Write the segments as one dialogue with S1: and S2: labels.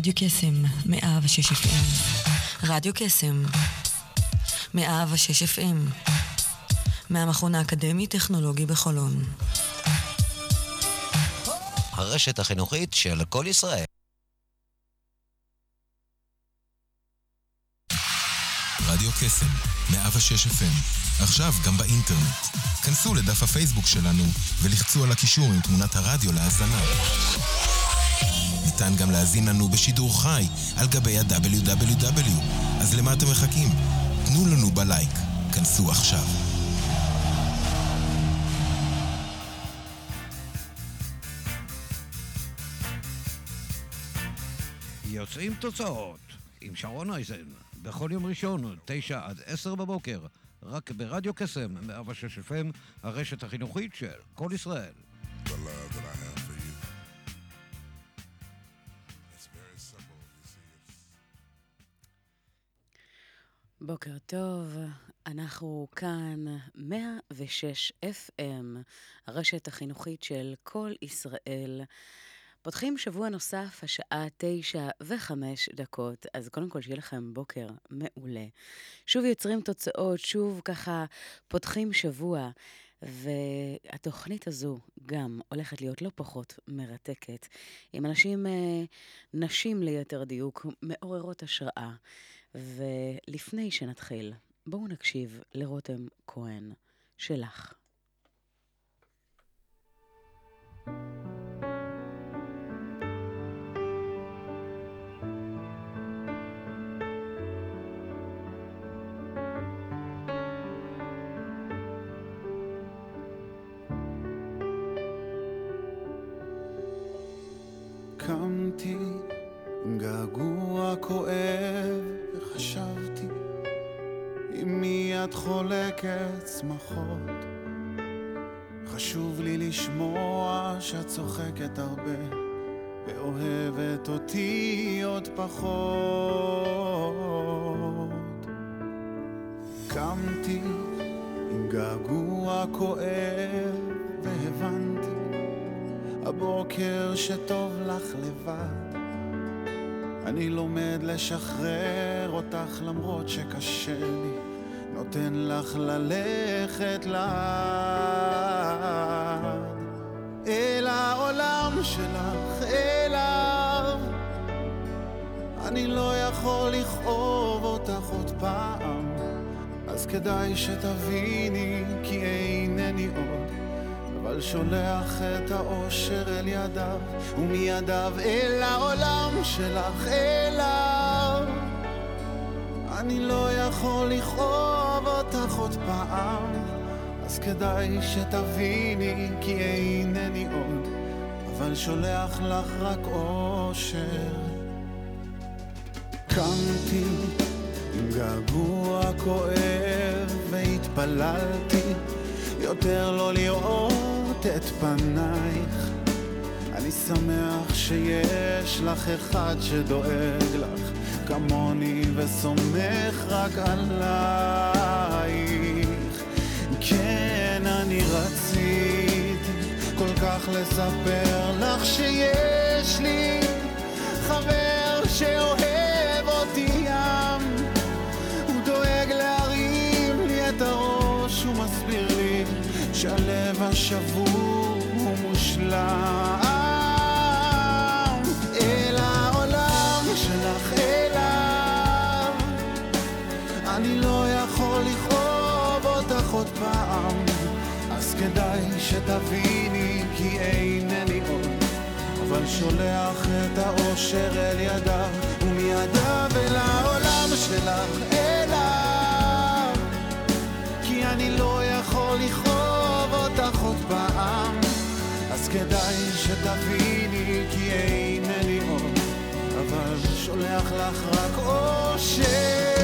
S1: רדיו קסם, מאה ושש FM. רדיו קסם, מאה ושש FM. מהמכון האקדמי-טכנולוגי בחולון.
S2: הרשת החינוכית של כל ישראל.
S3: רדיו קסם, 106 FM, עכשיו גם באינטרנט. כנסו לדף הפייסבוק שלנו ולחצו על הקישור עם תמונת הרדיו להאזנה. ניתן גם להזין לנו בשידור חי על גבי ה-WW. אז למה אתם מחכים? תנו לנו בלייק. כנסו עכשיו.
S4: יוצאים תוצאות עם שרון אייזן, בכל יום ראשון, תשע עד עשר בבוקר, רק ברדיו קסם, 106 FM, הרשת החינוכית של כל ישראל.
S5: בוקר טוב, אנחנו כאן 106 FM, הרשת החינוכית של כל ישראל. פותחים שבוע נוסף, השעה תשע וחמש דקות, אז קודם כל שיהיה לכם בוקר מעולה. שוב יוצרים תוצאות, שוב ככה פותחים שבוע. והתוכנית הזו גם הולכת להיות לא פחות מרתקת, עם אנשים, אה, נשים ליתר דיוק, מעוררות השראה. ולפני שנתחיל, בואו נקשיב לרותם כהן, שלך.
S6: קמתי עם געגוע כואב וחשבתי אם מי את חולקת שמחות. חשוב לי לשמוע שאת צוחקת הרבה ואוהבת אותי עוד פחות. קמתי עם געגוע כואב והבנתי הבוקר שטוב לך לבד אני לומד לשחרר אותך למרות שקשה לי. נותן לך ללכת לאט אל העולם שלך, אליו. אני לא יכול לכאוב אותך עוד פעם. אז כדאי שתביני כי אינני עוד אבל שולח את האושר אל ידיו, ומידיו אל העולם שלך אליו. אני לא יכול לכאוב אותך עוד פעם, אז כדאי שתביני כי אינני עוד, אבל שולח לך רק אושר. קמתי עם געגוע כואב והתפללתי יותר לא לראות את פנייך. אני שמח שיש לך אחד שדואג לך כמוני וסומך רק עלייך. כן, אני רציתי כל כך לספר לך שיש לי חבר שאוהב אותי ים, הוא דואג להרים לי את הראש ומסביר לי שהלב השבור הוא מושלם אל העולם שלך אליו. אני לא יכול לכאוב אותך עוד פעם. אז כדאי שתביני כי אינני עוד. אבל שולח את האושר אל ידיו ומידיו אל העולם שלך אליו. כי אני לא יכול לכאוב אז כדאי שתביני כי אינני עוד אבל שולח לך רק אושר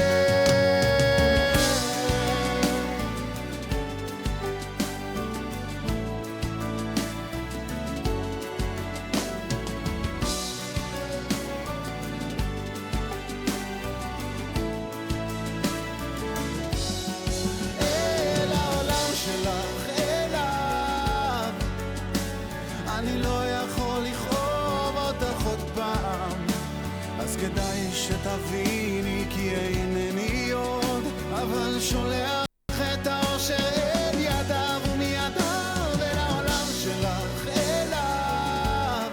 S7: כדאי שתביני כי אינני עוד, אבל שולח את האושר אל ידיו ומידיו אל העולם שלך אליו,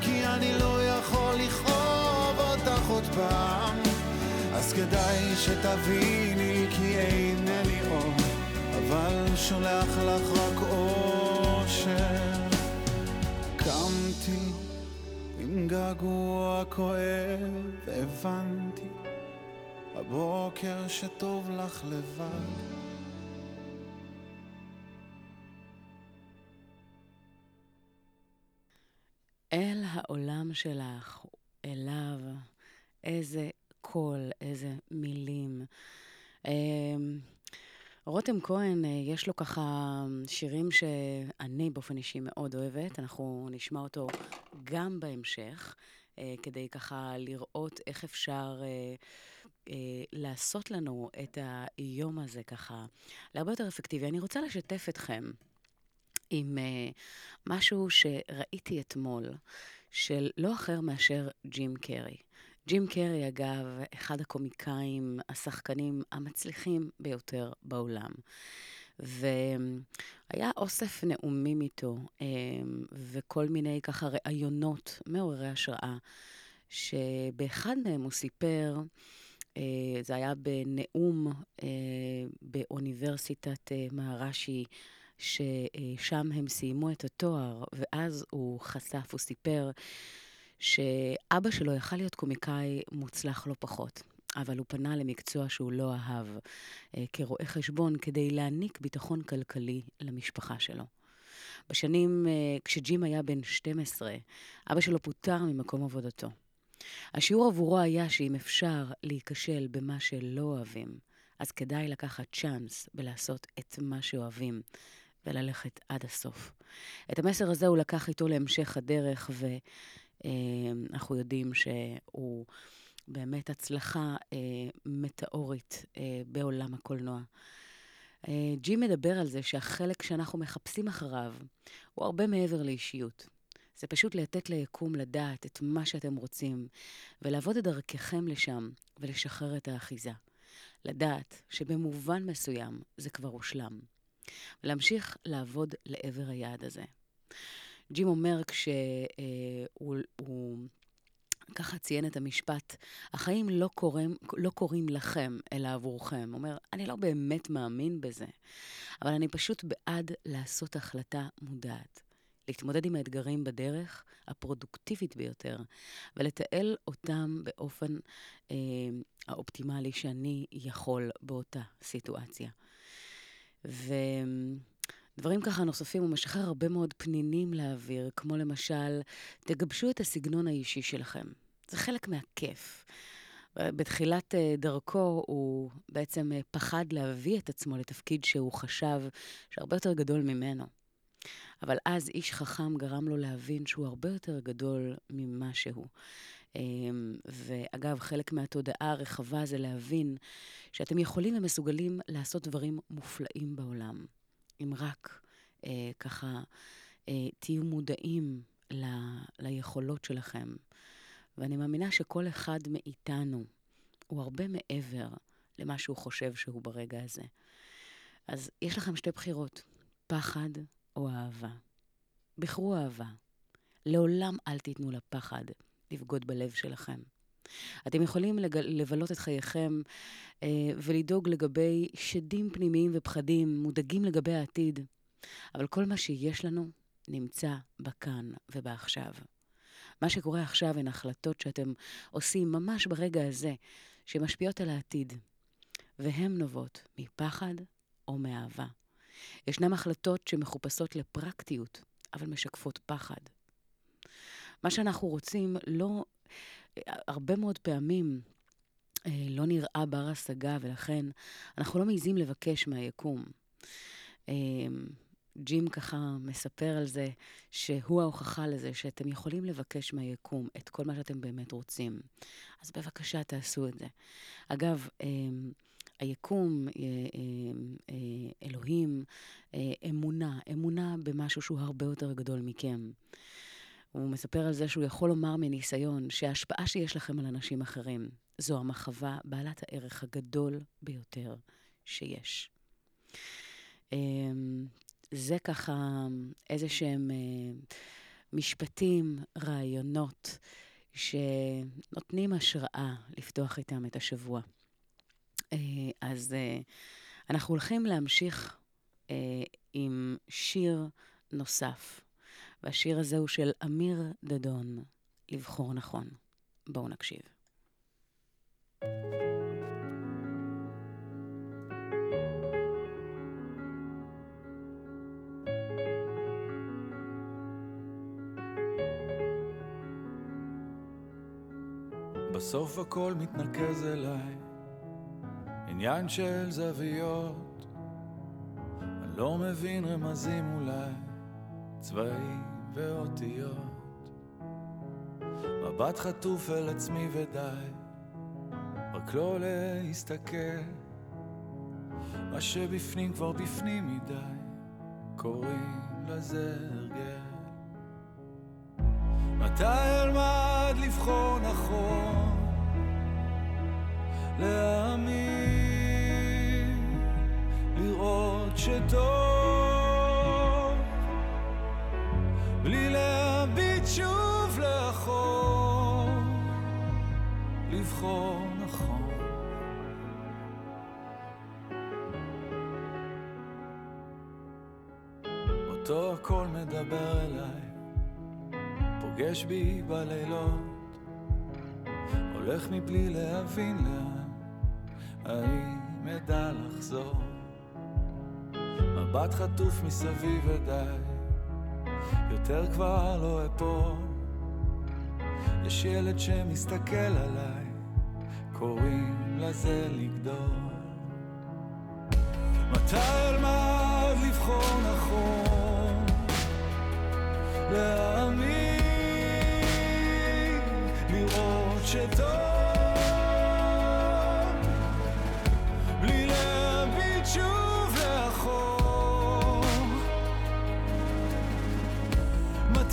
S7: כי אני לא יכול לכאוב אותך עוד פעם, אז כדאי שתביני כי אינני עוד, אבל שולח לך רק אושר. קמתי עם געגוע כואב, הבנתי הבוקר שטוב לך לבד.
S5: אל העולם שלך, אליו, איזה קול, איזה מילים. אמ, רותם כהן, אה, יש לו ככה שירים שאני באופן אישי מאוד אוהבת, אנחנו נשמע אותו גם בהמשך, כדי ככה לראות איך אפשר אה, לעשות לנו את היום הזה ככה להרבה יותר אפקטיבי. אני רוצה לשתף אתכם עם משהו שראיתי אתמול, של לא אחר מאשר ג'ים קרי. ג'ים קרי, אגב, אחד הקומיקאים, השחקנים המצליחים ביותר בעולם. והיה אוסף נאומים איתו, אמ, וכל מיני ככה ראיונות מעוררי השראה, שבאחד מהם הוא סיפר, אה, זה היה בנאום אה, באוניברסיטת אה, מהרש"י, ששם הם סיימו את התואר, ואז הוא חשף, הוא סיפר שאבא שלו יכל להיות קומיקאי מוצלח לא פחות, אבל הוא פנה למקצוע שהוא לא אהב, אה, כרואה חשבון, כדי להעניק ביטחון כלכלי למשפחה שלו. בשנים, אה, כשג'ים היה בן 12, אבא שלו פוטר ממקום עבודתו. השיעור עבורו היה שאם אפשר להיכשל במה שלא אוהבים, אז כדאי לקחת צ'אנס ולעשות את מה שאוהבים, וללכת עד הסוף. את המסר הזה הוא לקח איתו להמשך הדרך, ו... אמ, אנחנו יודעים שהוא באמת הצלחה אה, מטאורית אה, בעולם הקולנוע. אה, ג'י מדבר על זה שהחלק שאנחנו מחפשים אחריו הוא הרבה מעבר לאישיות. זה פשוט לתת ליקום לדעת את מה שאתם רוצים, ולעבוד את דרככם לשם, ולשחרר את האחיזה. לדעת שבמובן מסוים זה כבר הושלם. ולהמשיך לעבוד לעבר היעד הזה. ג'ים אומר כשהוא הוא ככה ציין את המשפט, החיים לא קוראים, לא קוראים לכם, אלא עבורכם. הוא אומר, אני לא באמת מאמין בזה, אבל אני פשוט בעד לעשות החלטה מודעת. להתמודד עם האתגרים בדרך הפרודוקטיבית ביותר, ולתעל אותם באופן אה, האופטימלי שאני יכול באותה סיטואציה. ו... דברים ככה נוספים, הוא משחרר הרבה מאוד פנינים לאוויר, כמו למשל, תגבשו את הסגנון האישי שלכם. זה חלק מהכיף. בתחילת אה, דרכו הוא בעצם אה, פחד להביא את עצמו לתפקיד שהוא חשב שהרבה יותר גדול ממנו. אבל אז איש חכם גרם לו להבין שהוא הרבה יותר גדול ממה שהוא. אמ, ואגב, חלק מהתודעה הרחבה זה להבין שאתם יכולים ומסוגלים לעשות דברים מופלאים בעולם. אם רק אה, ככה אה, תהיו מודעים ל, ליכולות שלכם. ואני מאמינה שכל אחד מאיתנו הוא הרבה מעבר למה שהוא חושב שהוא ברגע הזה. אז יש לכם שתי בחירות, פחד או אהבה. בחרו אהבה. לעולם אל תיתנו לפחד לבגוד בלב שלכם. אתם יכולים לג... לבלות את חייכם אה, ולדאוג לגבי שדים פנימיים ופחדים, מודאגים לגבי העתיד, אבל כל מה שיש לנו נמצא בכאן ובעכשיו. מה שקורה עכשיו הן החלטות שאתם עושים ממש ברגע הזה, שמשפיעות על העתיד, והן נובעות מפחד או מאהבה. ישנן החלטות שמחופשות לפרקטיות, אבל משקפות פחד. מה שאנחנו רוצים לא הרבה מאוד פעמים אה, לא נראה בר השגה, ולכן אנחנו לא מעיזים לבקש מהיקום. אה, ג'ים ככה מספר על זה שהוא ההוכחה לזה שאתם יכולים לבקש מהיקום את כל מה שאתם באמת רוצים. אז בבקשה תעשו את זה. אגב, אה, היקום, אלוהים, אמונה, אמונה במשהו שהוא הרבה יותר גדול מכם. הוא מספר על זה שהוא יכול לומר מניסיון שההשפעה שיש לכם על אנשים אחרים זו המחווה בעלת הערך הגדול ביותר שיש. אמ, זה ככה איזה שהם אה, משפטים, רעיונות, שנותנים השראה לפתוח איתם את השבוע. אה, אז אה, אנחנו הולכים להמשיך עם שיר נוסף, והשיר הזה הוא של אמיר דדון, לבחור נכון. בואו נקשיב.
S7: בסוף הכל מתנקז אליי, עניין של זוויות. אני לא מבין רמזים אולי, צבעים ואותיות. מבט חטוף אל עצמי ודי, רק לא להסתכל. מה שבפנים כבר בפנים מדי, קוראים לזה הרגל. מתי אלמד לבחור נכון? להאמין, לראות שטוב, בלי להביט שוב לאחור, לבחור נכון. אותו הכל מדבר אליי, פוגש בי בלילות, הולך מבלי להבין לאן. האם אדע לחזור? מבט חטוף מסביב ודי, יותר כבר לא אפול. יש ילד שמסתכל עליי, קוראים לזה לגדול. מתי אלמד לבחור נכון? להאמין, לראות שטוב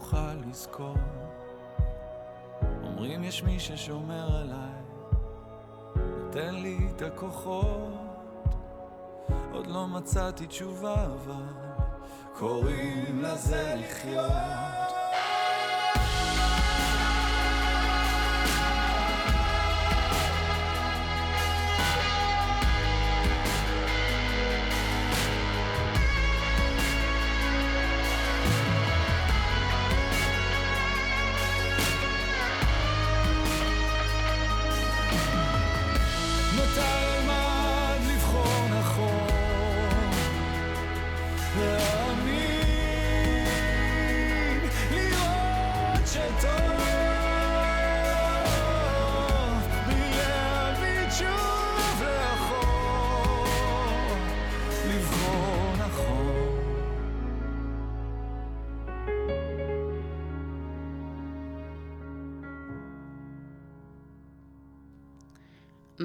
S7: אוכל לזכור. אומרים יש מי ששומר עליי, נותן לי את הכוחות, עוד לא מצאתי תשובה אבל קוראים לזה לחיות.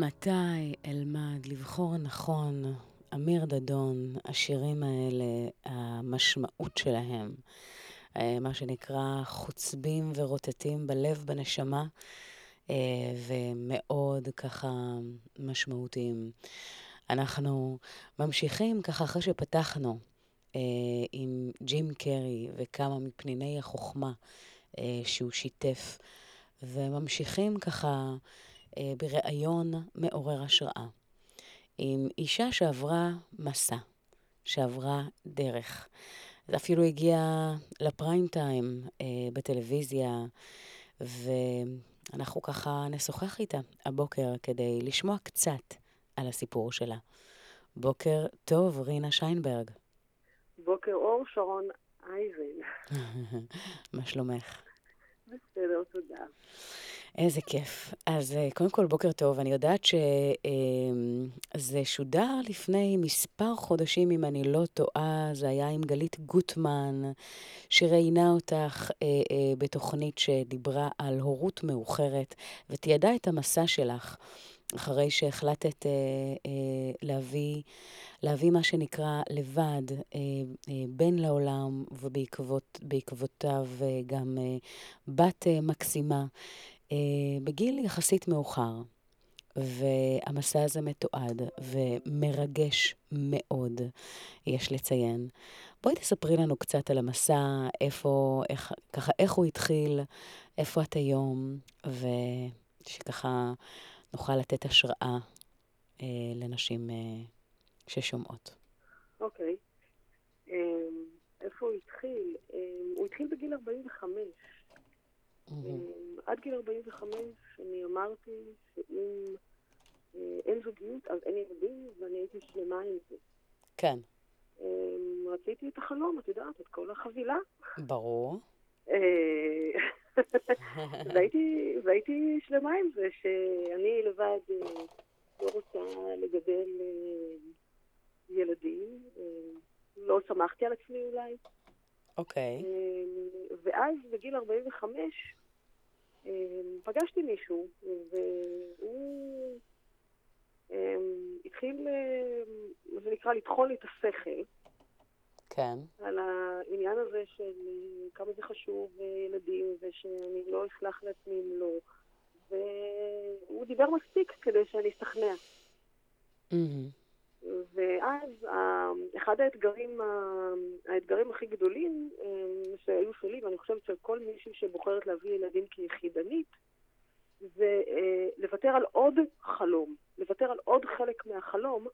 S5: מתי אלמד לבחור נכון, אמיר דדון, השירים האלה, המשמעות שלהם, אה, מה שנקרא חוצבים ורוטטים בלב, בנשמה, אה, ומאוד ככה משמעותיים. אנחנו ממשיכים ככה אחרי שפתחנו אה, עם ג'ים קרי וכמה מפניני החוכמה שהוא שיתף, וממשיכים ככה בריאיון מעורר השראה עם אישה שעברה מסע, שעברה דרך. זה אפילו הגיע לפריים טיים אה, בטלוויזיה, ואנחנו ככה נשוחח איתה הבוקר כדי לשמוע קצת על הסיפור שלה. בוקר טוב, רינה שיינברג.
S8: בוקר אור, שרון אייזן.
S5: מה שלומך?
S8: לדבר, תודה.
S5: איזה כיף. אז אה, קודם כל, בוקר טוב. אני יודעת שזה אה, שודר לפני מספר חודשים, אם אני לא טועה, זה היה עם גלית גוטמן, שראיינה אותך אה, אה, בתוכנית שדיברה על הורות מאוחרת, ותיעדה את המסע שלך. אחרי שהחלטת להביא, להביא מה שנקרא לבד בן לעולם, ובעקבותיו אה, גם בת מקסימה. אה, בגיל יחסית מאוחר, והמסע הזה מתועד ומרגש מאוד, יש לציין. בואי תספרי לנו קצת על המסע, איפה, איך, ככה, איך הוא התחיל, איפה את היום, ושככה נוכל לתת השראה אה, לנשים אה, ששומעות.
S8: אוקיי. אה, איפה הוא התחיל? אה, הוא התחיל בגיל 45. Mm-hmm. עד גיל 45 אני אמרתי שאם אה, אין זוגיות אז אין ילדים, ואני הייתי שלמה עם זה.
S5: כן.
S8: אה, רציתי את החלום, את יודעת, את כל החבילה.
S5: ברור.
S8: והייתי, והייתי שלמה עם זה שאני לבד לא רוצה לגדל ילדים. לא שמחתי על עצמי אולי.
S5: אוקיי.
S8: אמ, ואז בגיל 45 אמ, פגשתי מישהו, והוא אמ, התחיל, מה זה נקרא, לטחון לי את השכל.
S5: כן.
S8: על העניין הזה של אה, כמה זה חשוב אה, ילדים, ושאני לא אסלח לעצמי אם לא. והוא דיבר מספיק כדי שאני אשתכנע. Mm-hmm. ואז אחד האתגרים, האתגרים הכי גדולים שהיו שלי, ואני חושבת של כל מישהי שבוחרת להביא ילדים כיחידנית, זה אה, לוותר על עוד חלום, לוותר על עוד חלק מהחלום,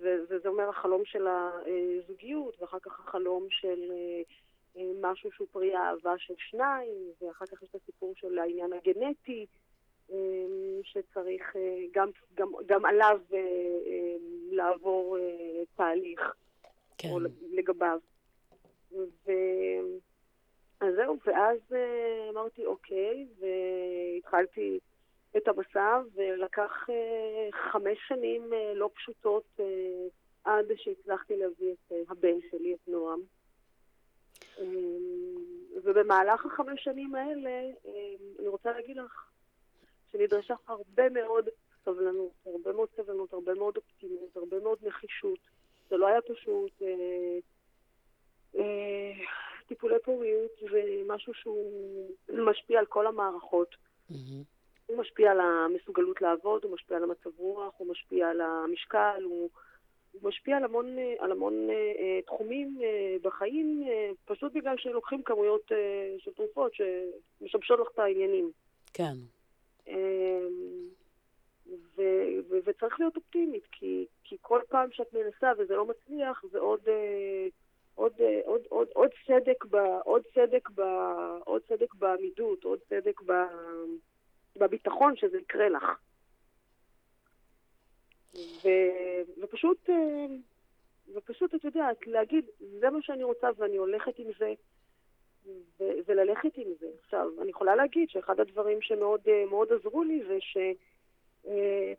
S8: וזה אומר החלום של הזוגיות, ואחר כך החלום של אה, משהו שהוא פרי אהבה של שניים, ואחר כך יש את הסיפור של העניין הגנטי. אמ, שצריך אה, גם, גם, גם עליו אה, אה, לעבור תהליך, כן. או לגביו. ו... אז זהו, ואז אמרתי אוקיי, והתחלתי את המסע, ולקח חמש שנים לא פשוטות עד שהצלחתי להביא את הבן שלי, את נועם. אמ, ובמהלך החמש שנים האלה, אני רוצה להגיד לך שנדרשה הרבה מאוד סבלנות, הרבה מאוד סבלנות, הרבה מאוד אופטימיות, הרבה מאוד נחישות. זה לא היה פשוט. אה, אה, טיפולי פוריות זה משהו שהוא משפיע על כל המערכות. Mm-hmm. הוא משפיע על המסוגלות לעבוד, הוא משפיע על המצב רוח, הוא משפיע על המשקל, הוא, הוא משפיע על המון, על המון אה, תחומים אה, בחיים, אה, פשוט בגלל שלוקחים כמויות אה, של תרופות שמשבשות לך את העניינים.
S5: כן.
S8: אמ, ו- ו- וצריך להיות אופטימית, כי, כי כל פעם שאת מנסה וזה לא מצליח, זה עוד, אה, עוד, אה, עוד, עוד, עוד צדק, ב, עוד צדק, ב, עוד צדק בעמידות, עוד צדק ב, בביטחון שזה יקרה לך. ו, ופשוט, אה, ופשוט, את יודעת, להגיד, זה מה שאני רוצה ואני הולכת עם זה, ו- וללכת עם זה. עכשיו, אני יכולה להגיד שאחד הדברים שמאוד אה, עזרו לי זה ש... אה,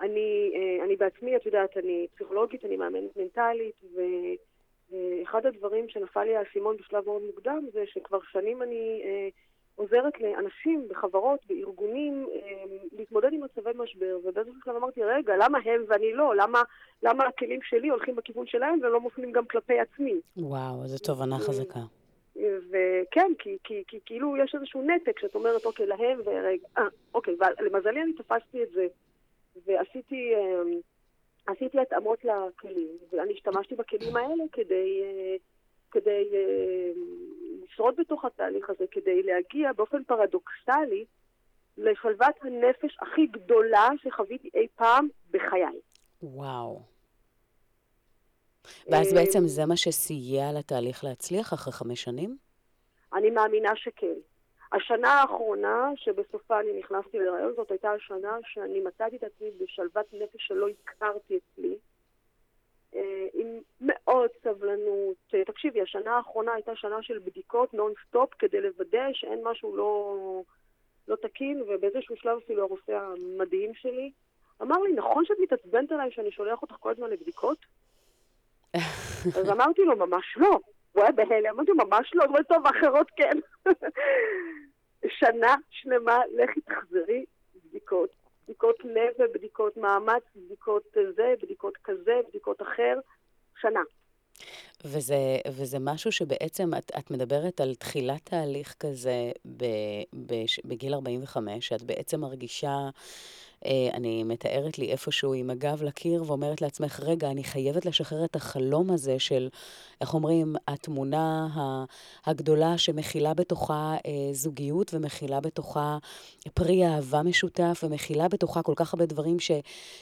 S8: אני, אה, אני בעצמי, את יודעת, אני פסיכולוגית, אני מאמנת מנטלית, ואחד הדברים שנפל לי האסימון בשלב מאוד מוקדם זה שכבר שנים אני עוזרת לאנשים בחברות, בארגונים, אמ, להתמודד עם מצבי משבר, ובאיזשהו שלב אמרתי, רגע, למה הם ואני לא? למה, למה הכלים שלי הולכים בכיוון שלהם ולא מופנים גם כלפי עצמי?
S5: וואו, זו תובנה חזקה.
S8: וכן, כי, כי, כי כאילו יש איזשהו נתק שאת אומרת, אוקיי, להם ורגע, אה, אוקיי, ולמזלי אני תפסתי את זה, ועשיתי אמ, עשיתי התאמות לכלים, ואני השתמשתי בכלים האלה כדי, אה, כדי אה, לשרוד בתוך התהליך הזה כדי להגיע באופן פרדוקסלי לשלוות הנפש הכי גדולה שחוויתי אי פעם בחיי.
S5: וואו. ואז בעצם זה מה שסייע לתהליך להצליח אחרי חמש שנים?
S8: אני מאמינה שכן. השנה האחרונה שבסופה אני נכנסתי להיריון, זאת הייתה השנה שאני מצאתי את עצמי בשלוות נפש שלא הכרתי אצלי. אה, עם מאוד סבלנות. אה, תקשיבי, השנה האחרונה הייתה שנה של בדיקות נונסטופ כדי לוודא שאין משהו לא, לא תקין, ובאיזשהו שלב אפילו הרופא המדהים שלי אמר לי, נכון שאת מתעצבנת עליי שאני שולח אותך כל הזמן לבדיקות? אז אמרתי לו, ממש לא. הוא היה בהלם, אמרתי לו, ממש לא. הוא אומר, טוב, אחרות כן. שנה שלמה, לכי תחזרי, בדיקות. בדיקות לב ובדיקות מאמץ, בדיקות זה, בדיקות כזה, בדיקות אחר, שנה.
S5: וזה, וזה משהו שבעצם, את, את מדברת על תחילת תהליך כזה ב, ב, בגיל 45, שאת בעצם מרגישה אני מתארת לי איפשהו עם הגב לקיר ואומרת לעצמך, רגע, אני חייבת לשחרר את החלום הזה של, איך אומרים, התמונה הגדולה שמכילה בתוכה אה, זוגיות ומכילה בתוכה פרי אהבה משותף ומכילה בתוכה כל כך הרבה דברים ש,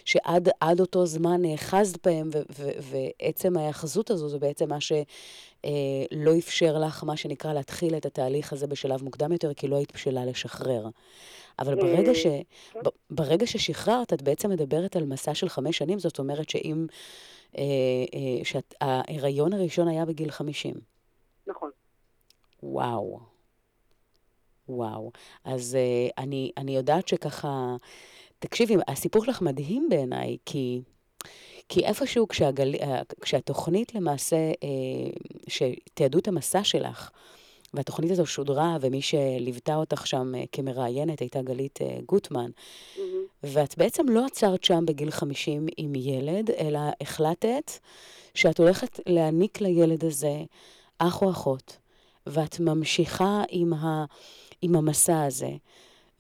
S5: שעד אותו זמן נאחזת בהם, ו, ו, ועצם ההאחזות הזו זה בעצם מה ש... אה, לא אפשר לך, מה שנקרא, להתחיל את התהליך הזה בשלב מוקדם יותר, כי לא היית בשלה לשחרר. אבל ברגע, ש... כן. ברגע ששחררת, את בעצם מדברת על מסע של חמש שנים, זאת אומרת שאם... אה, אה, שההיריון הראשון היה בגיל חמישים.
S8: נכון.
S5: וואו. וואו. אז אה, אני, אני יודעת שככה... תקשיבי, הסיפור שלך מדהים בעיניי, כי... כי איפשהו כשהגל... אה, כשהתוכנית למעשה, אה, שתיעדו את המסע שלך, והתוכנית הזו שודרה, ומי שליוותה אותך שם אה, כמראיינת הייתה גלית אה, גוטמן. Mm-hmm. ואת בעצם לא עצרת שם בגיל 50 עם ילד, אלא החלטת שאת הולכת להעניק לילד הזה אח או אחות, ואת ממשיכה עם, ה, עם המסע הזה.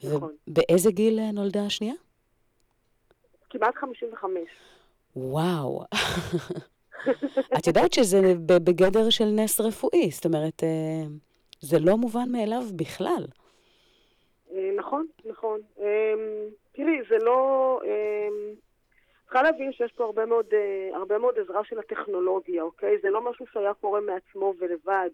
S8: נכון.
S5: ובאיזה גיל אה, נולדה השנייה?
S8: כמעט 55.
S5: וואו. את יודעת שזה בגדר של נס רפואי, זאת אומרת... זה לא מובן מאליו בכלל.
S8: אה, נכון, נכון. אמ, תראי, זה לא... אמ, צריכה להבין שיש פה הרבה מאוד, אה, הרבה מאוד עזרה של הטכנולוגיה, אוקיי? זה לא משהו שהיה קורה מעצמו ולבד.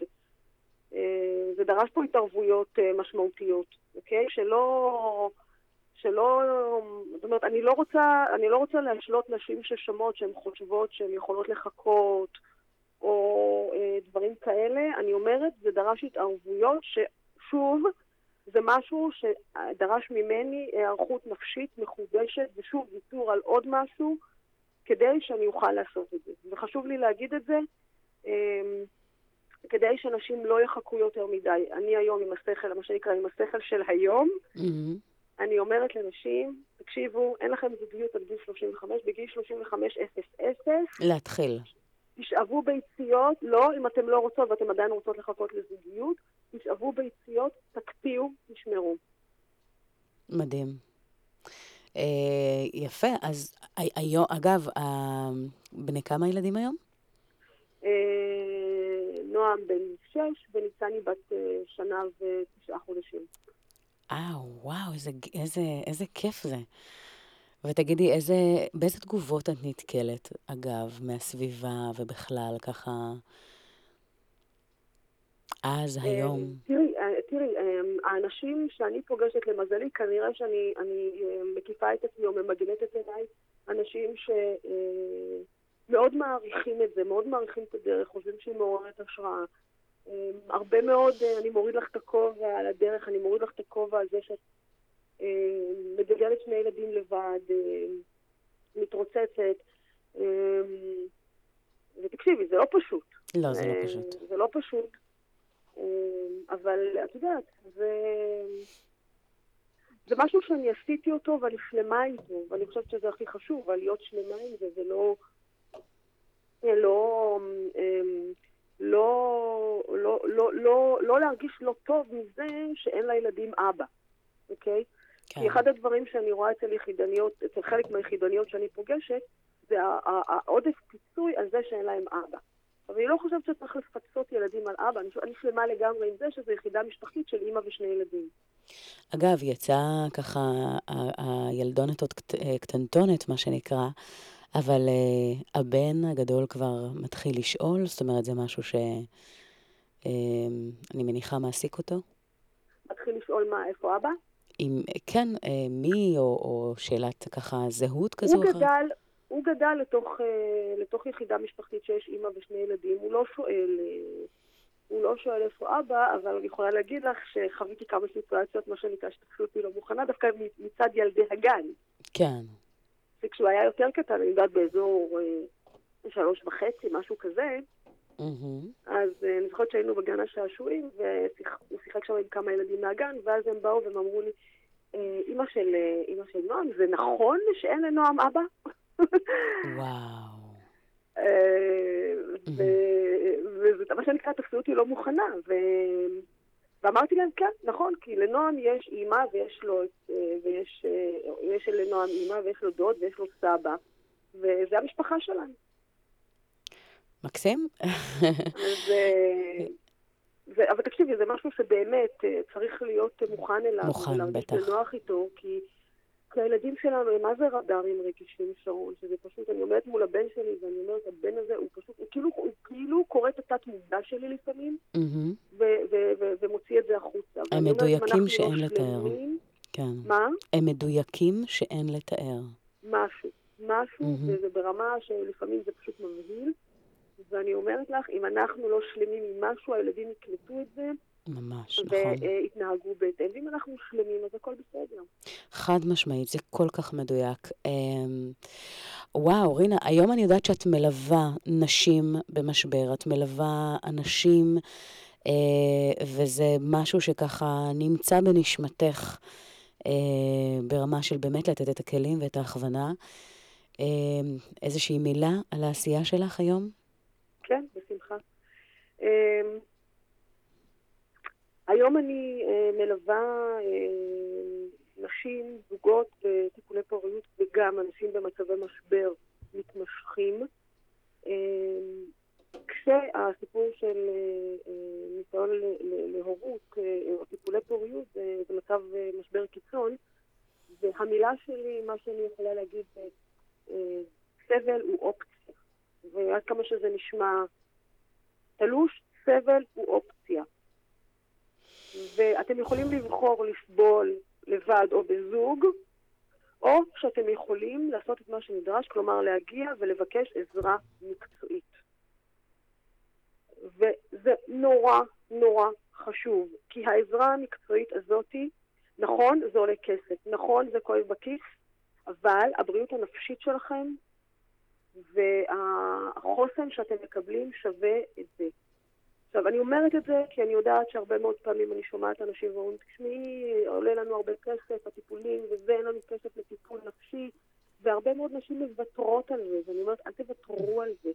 S8: אה, זה דרש פה התערבויות משמעותיות, אוקיי? שלא... שלא... זאת אומרת, אני לא רוצה, אני לא רוצה להשלות נשים ששומעות שהן חושבות שהן יכולות לחכות, או אה, דברים כאלה. אני אומרת, זה דרש התערבויות ששוב, זה משהו שדרש ממני היערכות נפשית מחודשת, ושוב, ויתור על עוד משהו, כדי שאני אוכל לעשות את זה. וחשוב לי להגיד את זה, אה, כדי שאנשים לא יחכו יותר מדי. אני היום עם השכל, מה שנקרא, עם השכל של היום, mm-hmm. אני אומרת לנשים, תקשיבו, אין לכם זוגיות עד גיל 35, בגיל 35 0 0.
S5: להתחיל.
S8: תשאבו ביציות, לא אם אתם לא רוצות ואתם עדיין רוצות לחכות לזוגיות, תשאבו ביציות, תקפיאו, תשמרו.
S5: מדהים. אה, יפה, אז היום, אגב, אה, בני כמה ילדים היום?
S8: אה, נועם בן שש וניצני בת אה, שנה ותשעה חודשים.
S5: אה, וואו, איזה, איזה, איזה כיף זה. ותגידי, איזה, באיזה תגובות את נתקלת, אגב, מהסביבה ובכלל, ככה, אז, אה, היום?
S8: תראי, אה, תראי, אה, האנשים שאני פוגשת, למזלי, כנראה שאני מקיפה את עצמי או ממגנטת את עיניי, אנשים שמאוד מעריכים את זה, מאוד מעריכים את הדרך, חושבים שהיא מעוררת השראה. הרבה מאוד, אני מוריד לך את הכובע על הדרך, אני מוריד לך את הכובע על זה שאת מגדלת שני ילדים לבד, אה, מתרוצצת. אה, ותקשיבי, זה לא פשוט.
S5: לא, זה לא פשוט.
S8: זה לא פשוט. אבל את יודעת, זה... זה משהו שאני עשיתי אותו ואני שלמה איתו, ואני חושבת שזה הכי חשוב, אבל להיות שלמה עם זה, זה לא... לא... לא, לא, לא, לא, לא להרגיש לא טוב מזה שאין לילדים אבא, אוקיי? כן. כי אחד הדברים שאני רואה אצל יחידניות, אצל חלק מהיחידניות שאני פוגשת, זה העודף פיצוי על זה שאין להם אבא. אבל אני לא חושבת שצריך לפצות ילדים על אבא, אני, אני שלמה לגמרי עם זה שזו יחידה משפחתית של אימא ושני ילדים.
S5: אגב, יצא ככה הילדונת עוד קטנטונת, מה שנקרא, אבל uh, הבן הגדול כבר מתחיל לשאול, זאת אומרת, זה משהו שאני uh, מניחה מעסיק אותו.
S8: מתחיל לשאול מה, איפה אבא?
S5: עם, כן, אה, מי, או, או שאלת ככה זהות כזו
S8: או אחרת? גדל, הוא גדל לתוך, אה, לתוך יחידה משפחתית שיש אימא ושני ילדים, הוא לא שואל, אה, הוא לא שואל איפה אבא, אבל אני יכולה להגיד לך שחוויתי כמה סיטואציות, מה שנקרא, שתפסו אותי לא מוכנה, דווקא מצד ילדי הגן.
S5: כן.
S8: וכשהוא היה יותר קטן, אני יודעת באזור שלוש וחצי, משהו כזה. אז אה, אני זוכרת שהיינו בגן השעשועים, והוא שיחק שם עם כמה ילדים מהגן, ואז הם באו והם אמרו לי, "אה, אימא של, אה, אימא של נועם, זה נכון שאין לנועם אבא?
S5: וואו.
S8: וזה מה שנקרא, תפסו אותי לא מוכנה. ואמרתי להם, כן, נכון, כי לנועם יש אימא ויש לו, ויש יש לנועם אימא ויש לו דוד ויש לו סבא, וזה המשפחה שלנו.
S5: מקסים?
S8: אז, זה, אבל תקשיבי, זה משהו שבאמת אה, צריך להיות אה, מוכן אליו.
S5: מוכן, בטח.
S8: בנוח איתו, כי, כי הילדים שלנו הם מה זה רדארים רגישים, שרון, שזה פשוט, אני עומדת מול הבן שלי ואני אומרת, הבן הזה הוא פשוט, הוא כאילו, הוא כאילו קורא את התת מודע שלי לפעמים,
S5: מהמם.
S8: ו- ו- ו- ומוציא את זה החוצה. אם
S5: מדויקים שאין
S8: לא
S5: לתאר.
S8: שלמים,
S5: כן.
S8: מה?
S5: הם מדויקים שאין לתאר.
S8: משהו. משהו,
S5: מהמם.
S8: וזה ברמה שלפעמים זה פשוט מבהיל. ואני אומרת לך, אם אנחנו לא שלמים עם משהו, הילדים יקלטו את זה,
S5: ממש, נכון.
S8: והתנהגו בהתאם. ואם אנחנו שלמים, אז הכל בסדר.
S5: חד משמעית, זה כל כך מדויק. אמ, וואו, רינה, היום אני יודעת שאת מלווה נשים במשבר, את מלווה אנשים, אה, וזה משהו שככה נמצא בנשמתך אה, ברמה של באמת לתת את הכלים ואת ההכוונה. אה, איזושהי מילה על העשייה שלך היום?
S8: אמ, היום אני אה, מלווה אה, נשים, זוגות בטיפולי פוריות וגם אנשים במצבי משבר מתמשכים. אמ, כשהסיפור של אה, ניסיון להורות או טיפולי פוריות זה, מצב משבר קיצון, והמילה שלי, מה שאני יכולה להגיד סבל הוא אופציה. ועד כמה שזה נשמע תלוש, סבל הוא אופציה. ואתם יכולים לבחור לסבול לבד או בזוג, או שאתם יכולים לעשות את מה שנדרש, כלומר להגיע ולבקש עזרה מקצועית. וזה נורא נורא חשוב, כי העזרה המקצועית הזאתי, נכון, זה עולה כסף, נכון, זה כואב בכיס, אבל הבריאות הנפשית שלכם והחוסן שאתם מקבלים שווה את זה. עכשיו, אני אומרת את זה כי אני יודעת שהרבה מאוד פעמים אני שומעת אנשים ואומרים, תשמעי, עולה לנו הרבה כסף, הטיפולים וזה, אין לנו כסף לטיפול נפשי, והרבה מאוד נשים מוותרות על זה, ואני אומרת, אל תוותרו על זה.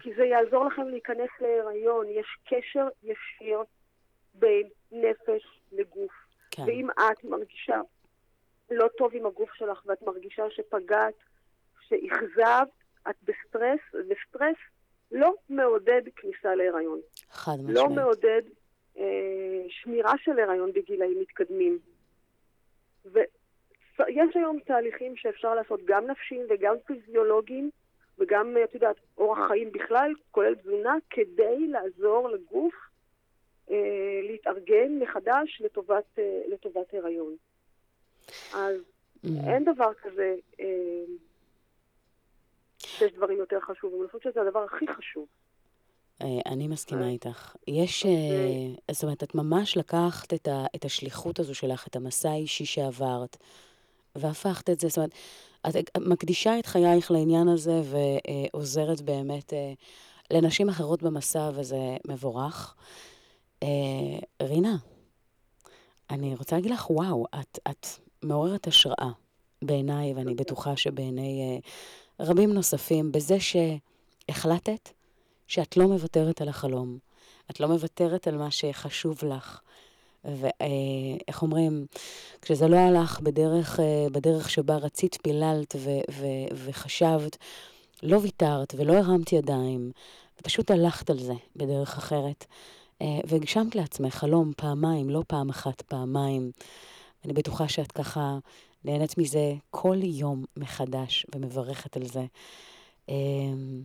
S8: כי זה יעזור לכם להיכנס להיריון. יש קשר ישיר בין נפש לגוף.
S5: כן.
S8: ואם את מרגישה לא טוב עם הגוף שלך ואת מרגישה שפגעת, שאכזבת, את בסטרס, וסטרס לא מעודד כניסה להיריון.
S5: חד
S8: לא
S5: משמעית.
S8: מעודד אה, שמירה של הריון בגילאים מתקדמים. ויש היום תהליכים שאפשר לעשות גם נפשיים וגם פיזיולוגיים, וגם, את יודעת, אורח חיים בכלל, כולל תזונה, כדי לעזור לגוף אה, להתארגן מחדש לטובת, אה, לטובת הריון. אז
S5: מהמם.
S8: אין דבר כזה אה, שיש דברים יותר חשובים. אני חושבת שזה הדבר הכי חשוב.
S5: אה, אני מסכימה
S8: אה.
S5: איתך. יש,
S8: אז,
S5: אה, זאת אומרת, את ממש לקחת את, ה, את השליחות הזו שלך, את המסע האישי שעברת, והפכת את זה, זאת אומרת, את מקדישה את חייך לעניין הזה ועוזרת באמת לנשים אחרות במסע, וזה מבורך. רינה, אני רוצה להגיד לך, וואו, את, את מעוררת השראה בעיניי, ואני בטוחה שבעיני רבים נוספים, בזה שהחלטת שאת לא מוותרת על החלום. את לא מוותרת על מה שחשוב לך. ואיך אומרים, כשזה לא הלך בדרך, אה, בדרך שבה רצית, פיללת ו- ו- וחשבת, לא ויתרת ולא הרמת ידיים, ופשוט הלכת על זה בדרך אחרת. אה, והגשמת לעצמך חלום פעמיים, לא פעם אחת, פעמיים. אני בטוחה שאת ככה נהנית מזה כל יום מחדש ומברכת על זה. אמ,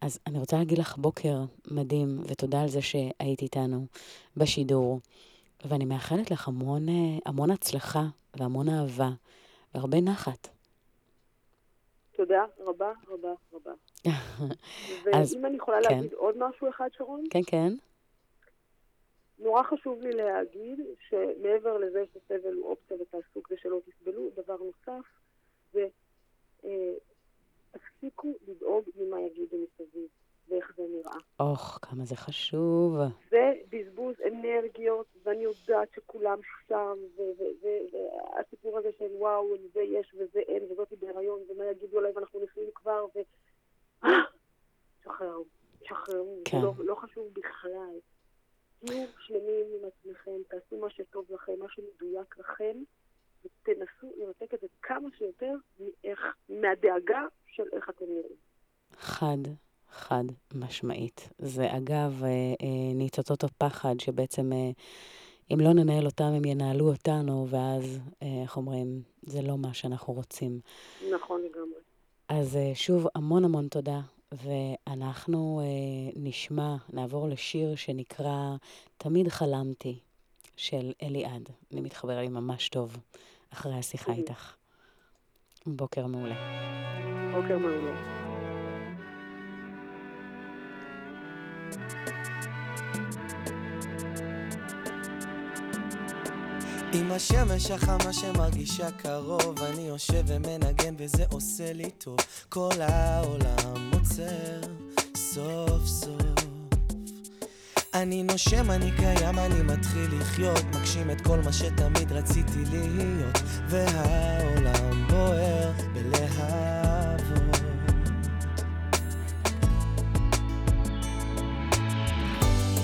S5: אז אני רוצה להגיד לך בוקר מדהים, ותודה על זה שהיית איתנו בשידור. ואני מאחלת לך המון, אה, המון הצלחה והמון אהבה והרבה נחת.
S8: תודה רבה רבה רבה.
S5: אז-
S8: ואם אני יכולה
S5: כן.
S8: להגיד עוד משהו אחד, שרון?
S5: כן, כן.
S8: נורא חשוב לי להגיד שמעבר לזה שסבל הוא אופציה ותעשו כדי שלא תסבלו, דבר נוסף זה אה, תפסיקו לדאוג ממה יגידו מסביב ואיך זה נראה.
S5: אוח, כמה זה חשוב.
S8: זה בזבוז אנרגיות, ואני יודעת שכולם שם, והסיפור הזה של וואו, זה יש וזה אין, וזאתי בהיריון, ומה יגידו עליי ואנחנו נשואים כבר, ו... אה, שחררו, שחררו,
S5: כן.
S8: לא, לא חשוב בכלל. תהיו שלמים עם עצמכם, תעשו מה שטוב לכם, מה שמדויק לכם, ותנסו לנתק את זה כמה שיותר מאיך, מהדאגה של איך אתם נראים.
S5: חד, חד משמעית. זה אגב אה, אה, ניצוצות הפחד שבעצם אה, אם לא ננהל אותם הם ינהלו אותנו, ואז, איך אומרים, זה לא מה שאנחנו רוצים.
S8: נכון לגמרי.
S5: אז שוב, המון המון תודה, ואנחנו אה, נשמע, נעבור לשיר שנקרא "תמיד חלמתי" של אליעד. אני מתחבר לי ממש טוב אחרי השיחה. איתך. בוקר מעולה.
S8: בוקר מעולה.
S6: עם השמש החמה שמרגישה קרוב, אני יושב ומנגן וזה עושה לי טוב. כל העולם עוצר, סוף סוף. אני נושם, אני קיים, אני מתחיל לחיות, מגשים את כל מה שתמיד רציתי להיות, והעולם בוער בלהבות.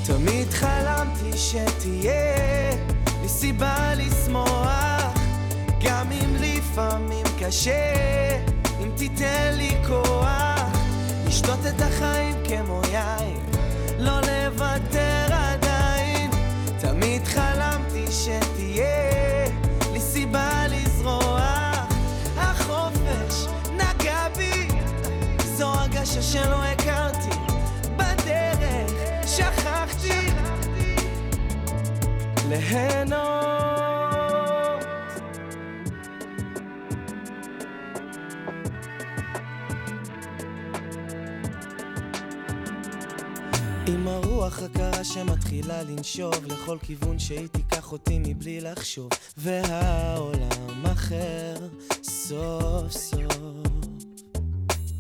S6: תמיד חלמתי שתהיה לי סיבה לשמוח, גם אם לפעמים קשה, אם תיתן לי כוח, לשתות את החיים כמו יין, לא לוותר עדיין. תמיד חלמתי שתהיה לי סיבה לזרוח, החופש נגע בי, זו הרגשה שלא ליהנות. עם הרוח הקרה שמתחילה לנשוב לכל כיוון שהיא תיקח אותי מבלי לחשוב והעולם אחר סוף סוף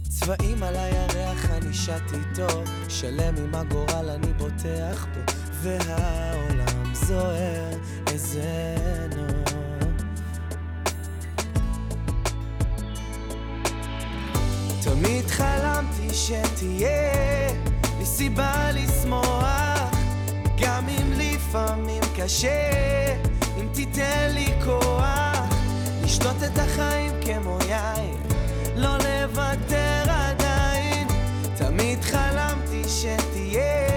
S6: צבעים על הירח אני שט איתו שלם עם הגורל אני בוטח בו והעולם זוהר איזה נוף תמיד חלמתי שתהיה לי סיבה לשמוח גם אם לפעמים קשה אם תיתן לי כוח לשתות את החיים כמו יין לא לוותר עדיין. תמיד חלמתי שתהיה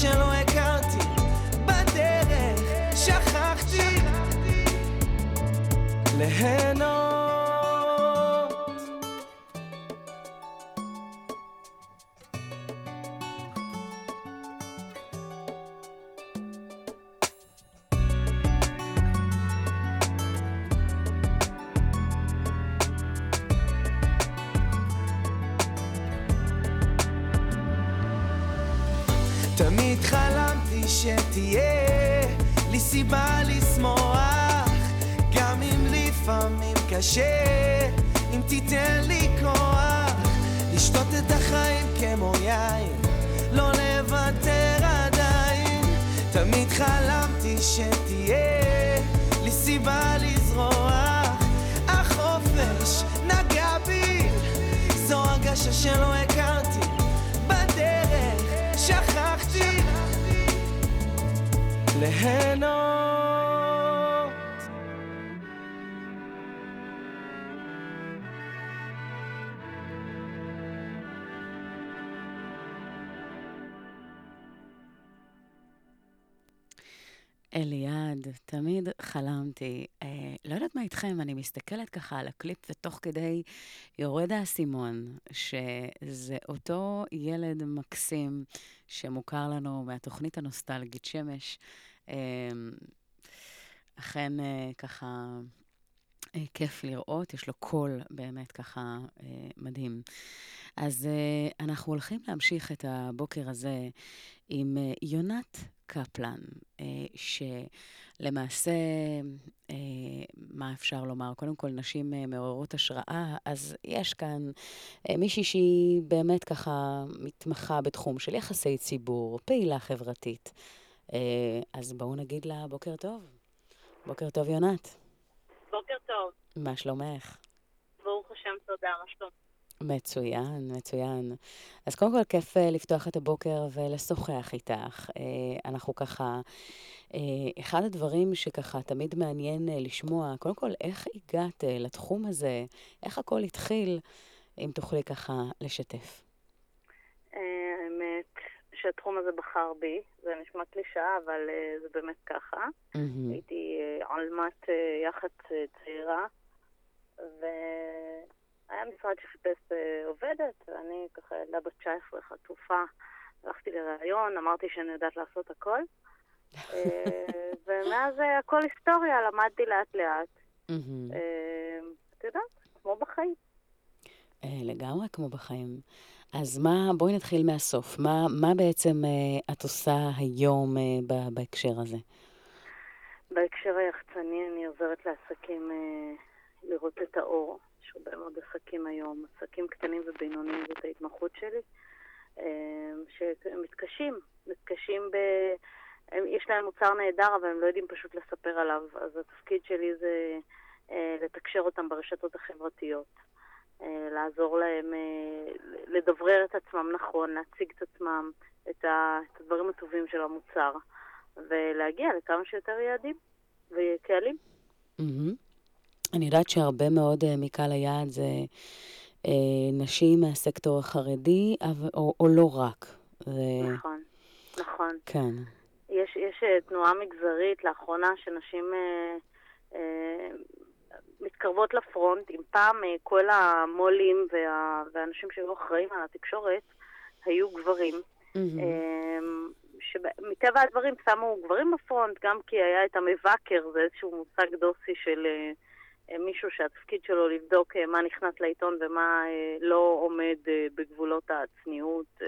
S6: שלא הכרתי בדרך שכחתי. ליהנות שתהיה לי סיבה לזרוח החופש נגע בי. זו הרגשה שלא הכרתי. בדרך שכחתי. ליהנות
S5: אליעד, תמיד חלמתי. אה, לא יודעת מה איתכם, אני מסתכלת ככה על הקליפ, ותוך כדי יורד האסימון, שזה אותו ילד מקסים שמוכר לנו מהתוכנית הנוסטלגית שמש. אה, אכן ככה כיף לראות, יש לו קול באמת ככה מדהים. אז אנחנו הולכים להמשיך את הבוקר הזה עם יונת קפלן, שלמעשה, מה אפשר לומר? קודם כל, נשים מעוררות השראה, אז יש כאן מישהי שהיא באמת ככה מתמחה בתחום של יחסי ציבור, פעילה חברתית. אז בואו נגיד לה בוקר טוב. בוקר טוב, יונת.
S9: בוקר טוב.
S5: מה שלומך?
S9: ברוך השם, תודה, מה שלומך?
S5: מצוין, מצוין. אז קודם כל, כיף אה, לפתוח את הבוקר ולשוחח איתך. אה, אנחנו ככה, אה, אחד הדברים שככה תמיד מעניין לשמוע, קודם כל, איך הגעת לתחום הזה? איך הכל התחיל? אם תוכלי ככה לשתף.
S9: האמת שהתחום הזה בחר בי, זה נשמע קלישאה, אבל זה באמת ככה. הייתי עלמת יח"צ צעירה, ו... היה משרד שחיפש אה, עובדת, ואני ככה ילדה בת 19 חטופה, הלכתי לראיון, אמרתי שאני יודעת לעשות הכל. אה, ומאז אה, הכל היסטוריה, למדתי לאט לאט. את יודעת, כמו בחיים.
S5: לגמרי כמו בחיים. אז מה, בואי נתחיל מהסוף. מה, מה בעצם את עושה היום בהקשר הזה?
S9: בהקשר היחצני אני עוזרת לעסקים לראות את האור. הרבה מאוד עסקים היום, עסקים קטנים ובינוניים זאת ההתמחות שלי, אמ, שהם מתקשים, מתקשים ב... הם, יש להם מוצר נהדר, אבל הם לא יודעים פשוט לספר עליו, אז התפקיד שלי זה אה, לתקשר אותם ברשתות החברתיות, אה, לעזור להם אה, לדברר את עצמם נכון, להציג את עצמם, את, ה, את הדברים הטובים של המוצר, ולהגיע לכמה שיותר יעדים וקהלים.
S5: Mm-hmm. אני יודעת שהרבה מאוד אה, מקהל היעד זה אה, נשים מהסקטור החרדי, אבל, או, או לא רק.
S9: ו... נכון, נכון.
S5: כן.
S9: יש, יש אה, תנועה מגזרית לאחרונה שנשים אה, אה, מתקרבות לפרונט. אם פעם אה, כל המו"לים וה, והאנשים שהיו אחראים על התקשורת היו גברים. Mm-hmm. אה, שמטבע הדברים שמו גברים בפרונט, גם כי היה את המבקר, זה איזשהו מושג דוסי של... אה, מישהו שהתפקיד שלו לבדוק אה, מה נכנס לעיתון ומה אה, לא עומד בגבולות הצניעות, mm.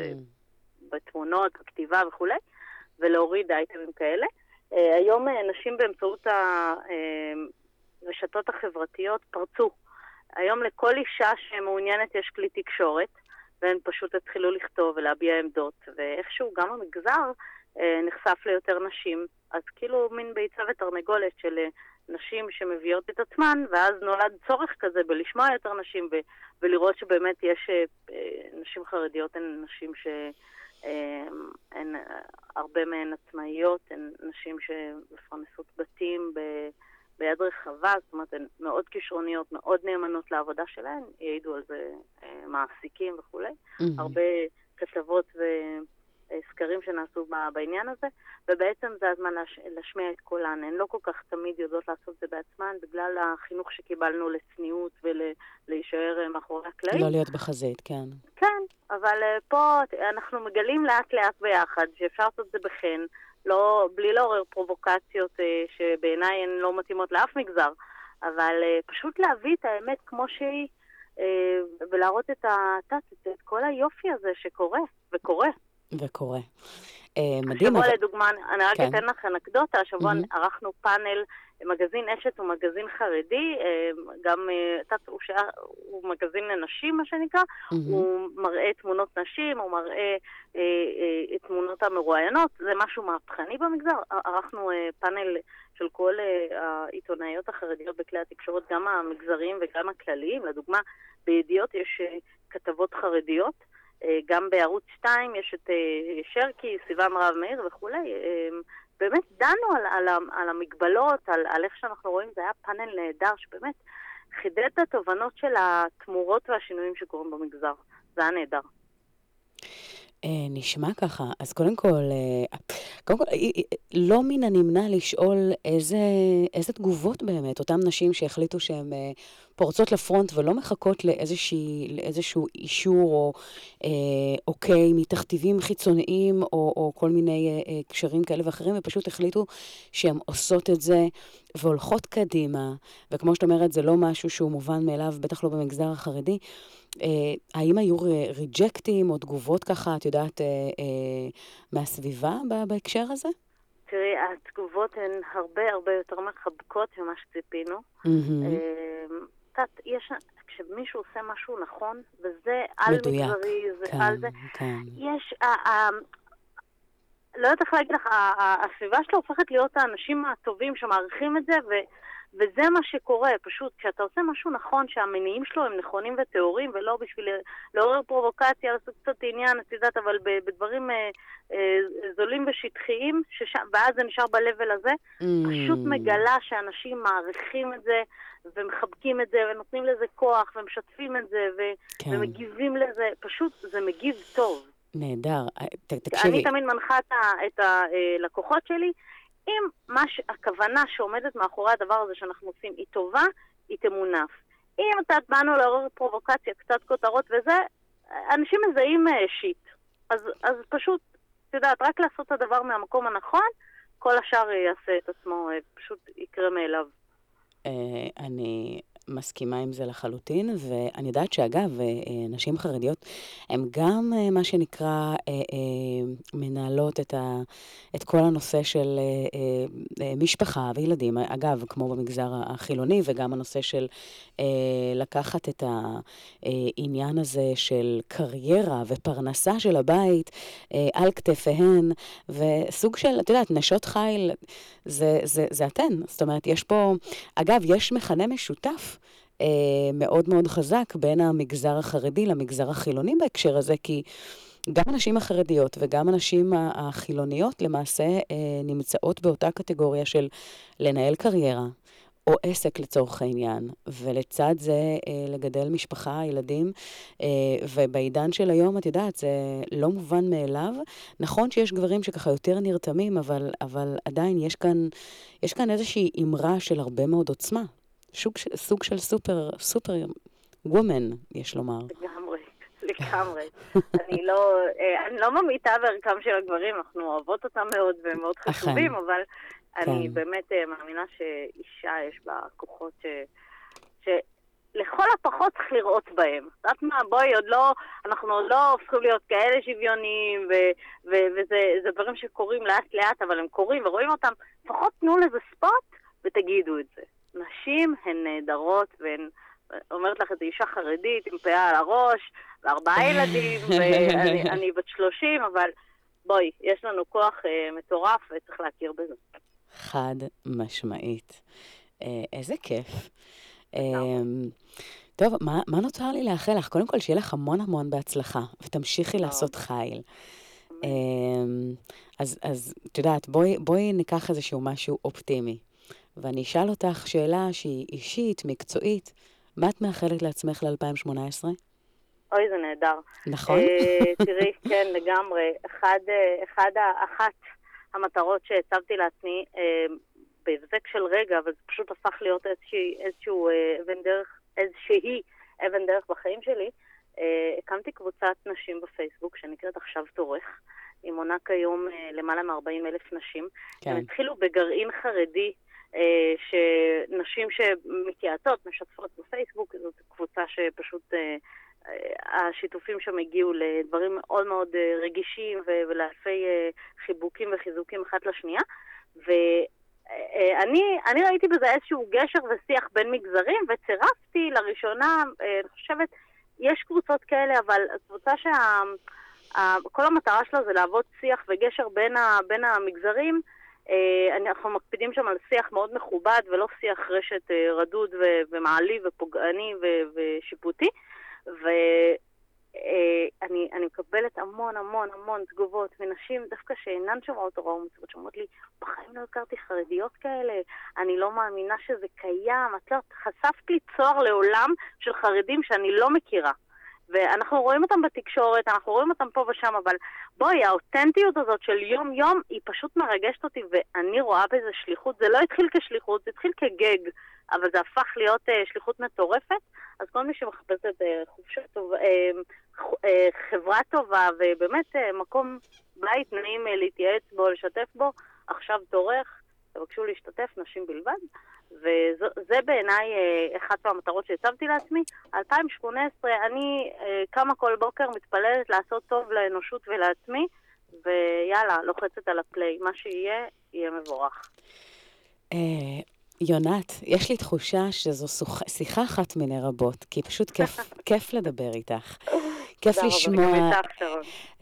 S9: בתמונות, בכתיבה וכולי, ולהוריד אייטמים כאלה. היום נשים באמצעות הרשתות החברתיות פרצו. היום לכל אישה שמעוניינת יש כלי תקשורת, והן פשוט התחילו לכתוב ולהביע עמדות, ואיכשהו גם המגזר נחשף ליותר נשים. אז כאילו מין ביצה ותרנגולת של נשים שמביאות את עצמן, ואז נולד צורך כזה בלשמוע יותר נשים ו- ולראות שבאמת יש אה, אה נשים חרדיות, הן נשים ש... אה, הן הרבה מהן עצמאיות, הן נשים שמפרנסות בתים ב, ביד רחבה, זאת אומרת, הן מאוד כישרוניות, מאוד נאמנות לעבודה שלהן, יעידו על זה מעסיקים וכולי. Mm-hmm. הרבה כתבות ו... סקרים שנעשו בעניין הזה, ובעצם זה הזמן להש... להשמיע את קולן. הן לא כל כך תמיד יודעות לעשות את זה בעצמן, בגלל החינוך שקיבלנו לצניעות ולהישאר אה, מאחורי הקלעים.
S5: לא להיות בחזית, כן.
S9: כן, אבל uh, פה אנחנו מגלים לאט לאט ביחד שאפשר לעשות את זה בחן, לא, בלי לעורר פרובוקציות uh, שבעיניי הן לא מתאימות לאף מגזר, אבל פשוט להביא את האמת כמו שהיא. ולהראות את, ה, את כל היופי הזה שקורה וקורה.
S5: וקורה. Uh, מדהים.
S9: השבוע לדוגמה, אני רק כן. אתן לך אנקדוטה, השבוע mm-hmm. ערכנו פאנל, מגזין אשת הוא מגזין חרדי, אה, גם הוא, שע, הוא מגזין לנשים, מה שנקרא, mm-hmm. הוא מראה תמונות נשים, הוא מראה את תמונות המרואיינות, זה משהו מהפכני במגזר. ערכנו פאנל של כל העיתונאיות החרדיות בכלי התקשורת, גם המגזריים וגם הכלליים. לדוגמה, בידיעות יש כתבות חרדיות. אה, גם בערוץ 2 יש את אה, שרקי, סיוון רהב מאיר וכולי. אה, באמת דנו על, על, על המגבלות, על, על איך שאנחנו רואים, זה היה פאנל נהדר שבאמת חידד את התובנות של התמורות והשינויים שקורים במגזר. זה היה נהדר.
S5: אה, נשמע ככה. אז קודם כל, אה, קודם כל, לא מן הנמנע לשאול איזה, איזה תגובות באמת, אותן נשים שהחליטו שהן אה, פורצות לפרונט ולא מחכות לאיזושהי, לאיזשהו אישור או אה, אוקיי מתכתיבים חיצוניים או, או כל מיני אה, קשרים כאלה ואחרים, ופשוט החליטו שהן עושות את זה והולכות קדימה, וכמו שאת אומרת, זה לא משהו שהוא מובן מאליו, בטח לא במגזר החרדי. אה, האם היו ריג'קטים או תגובות ככה, את יודעת, אה, אה, מהסביבה בהקשר הזה?
S9: תראי, התגובות הן הרבה הרבה יותר מחבקות ממה שציפינו. את יודעת, יש... כשמישהו עושה משהו נכון, וזה על מגזרי, זה כן, על זה, כן. יש... לא יודעת איך להגיד לך, הסביבה שלו הופכת להיות האנשים הטובים שמעריכים את זה. וזה מה שקורה, פשוט כשאתה עושה משהו נכון, שהמניעים שלו הם נכונים וטהורים, ולא בשביל לעורר פרובוקציה, לעשות קצת עניין, את יודעת, אבל בדברים אה, אה, זולים ושטחיים, שש... ואז זה נשאר ב-level הזה, mm. פשוט מגלה שאנשים מעריכים את זה, ומחבקים את זה, ונותנים לזה כוח, ומשתפים את זה, ו... כן. ומגיבים לזה, פשוט זה מגיב טוב.
S5: נהדר. אה, תקשיבי.
S9: אני תמיד מנחה את הלקוחות אה, שלי, אם ש... הכוונה שעומדת מאחורי הדבר הזה שאנחנו עושים היא טובה, היא תמונף. אם יודעת, באנו לעורר פרובוקציה, קצת כותרות וזה, אנשים מזהים אה, שיט. אז, אז פשוט, את יודעת, רק לעשות את הדבר מהמקום הנכון, כל השאר יעשה את עצמו, פשוט יקרה מאליו.
S5: אני מסכימה עם זה לחלוטין, ואני יודעת שאגב, אה, נשים חרדיות הן גם אה, מה שנקרא אה, מנהלות את, ה, את כל הנושא של משפחה וילדים, אגב, כמו במגזר החילוני, וגם הנושא של לקחת את העניין הזה של קריירה ופרנסה של הבית על כתפיהן, וסוג של, את יודעת, נשות חיל זה, זה, זה אתן. זאת אומרת, יש פה, אגב, יש מכנה משותף. אה, מאוד מאוד חזק בין המגזר החרדי למגזר החילוני בהקשר הזה, כי גם הנשים החרדיות וגם הנשים החילוניות למעשה אה, נמצאות באותה קטגוריה של לנהל קריירה. או עסק לצורך העניין, ולצד זה אה, לגדל משפחה, ילדים, אה, ובעידן של היום, את יודעת, זה לא מובן מאליו. נכון שיש גברים שככה יותר נרתמים, אבל, אבל עדיין יש כאן, יש כאן איזושהי אמרה של הרבה מאוד עוצמה. סוג, סוג של סופר, סופר וומן, יש לומר.
S9: לגמרי, לגמרי. אני לא, אה, אני לא ממיתה בערכם של הגברים, אנחנו אוהבות אותם מאוד והם מאוד חשובים. אבל כן. אני באמת אה, מאמינה שאישה יש בה כוחות ש... ש... לכל הפחות צריך לראות בהם. את יודעת מה, בואי, עוד לא, אנחנו עוד לא הופכים להיות כאלה שוויוניים, ו- ו- וזה דברים שקורים לאט לאט, אבל הם קורים ורואים אותם. לפחות תנו לזה ספוט ותגידו את זה. נשים הן נהדרות, והן... אומרת לך, את אישה חרדית עם פאה על הראש, וארבעה ילדים, ואני בת שלושים, אבל בואי, יש לנו כוח אה, מטורף וצריך להכיר בזה.
S5: חד משמעית. אה, איזה כיף. אה, טוב, מה, מה נותר לי לאחל לך? קודם כל, שיהיה לך המון המון בהצלחה, ותמשיכי לעשות חיל. אה, אז, אז את יודעת, בואי, בואי ניקח איזשהו משהו אופטימי. ואני אשאל אותך שאלה שהיא אישית, מקצועית, מה את מאחלת לעצמך ל-2018?
S9: אוי, זה נהדר.
S5: נכון?
S9: Uh, תראי, כן, לגמרי. אחד, uh, אחד, אחת המטרות שהצבתי לעצמי, uh, בהבזק של רגע, אבל זה פשוט הפך להיות איזושהי, איזשהו אבן דרך, איזושהי אבן דרך בחיים שלי, הקמתי קבוצת נשים בפייסבוק שנקראת עכשיו תורך. היא מונה כיום למעלה מ-40 אלף נשים. כן. הם התחילו בגרעין חרדי אה, שנשים שמתייעצות, משתפות בפייסבוק, זאת קבוצה שפשוט אה, אה, השיתופים שם הגיעו לדברים מאוד מאוד רגישים ולאלפי חיבוקים וחיזוקים אחת לשנייה. ואני אני ראיתי בזה איזשהו גשר ושיח בין מגזרים, וצירפתי לראשונה, אני חושבת, יש קבוצות כאלה, אבל קבוצה שה... כל המטרה שלה זה לעבוד שיח וגשר בין, ה, בין המגזרים, אה, אנחנו מקפידים שם על שיח מאוד מכובד ולא שיח רשת אה, רדוד ומעליב ופוגעני ושיפוטי. ואני אה, מקבלת המון המון המון תגובות מנשים דווקא שאינן שומעות תורה ומצוות, שאומרות לי, בחיים לא הכרתי חרדיות כאלה, אני לא מאמינה שזה קיים, את לא, חשפת לי צוהר לעולם של חרדים שאני לא מכירה. ואנחנו רואים אותם בתקשורת, אנחנו רואים אותם פה ושם, אבל בואי, האותנטיות הזאת של יום-יום היא פשוט מרגשת אותי, ואני רואה בזה שליחות. זה לא התחיל כשליחות, זה התחיל כגג, אבל זה הפך להיות uh, שליחות מטורפת. אז כל מי שמחפשת uh, חופשה טובה, uh, uh, חברה טובה, ובאמת uh, מקום, בית נעים uh, להתייעץ בו, לשתף בו, עכשיו תורך, תבקשו להשתתף, נשים בלבד. וזה בעיניי אה, אחת מהמטרות שהצבתי לעצמי. 2018, אני אה, קמה כל בוקר, מתפללת לעשות טוב לאנושות ולעצמי, ויאללה, לוחצת על הפליי. מה שיהיה, יהיה מבורך.
S5: אה, יונת, יש לי תחושה שזו שיחה אחת מיני רבות, כי פשוט כיף, כיף לדבר איתך. כיף לשמוע...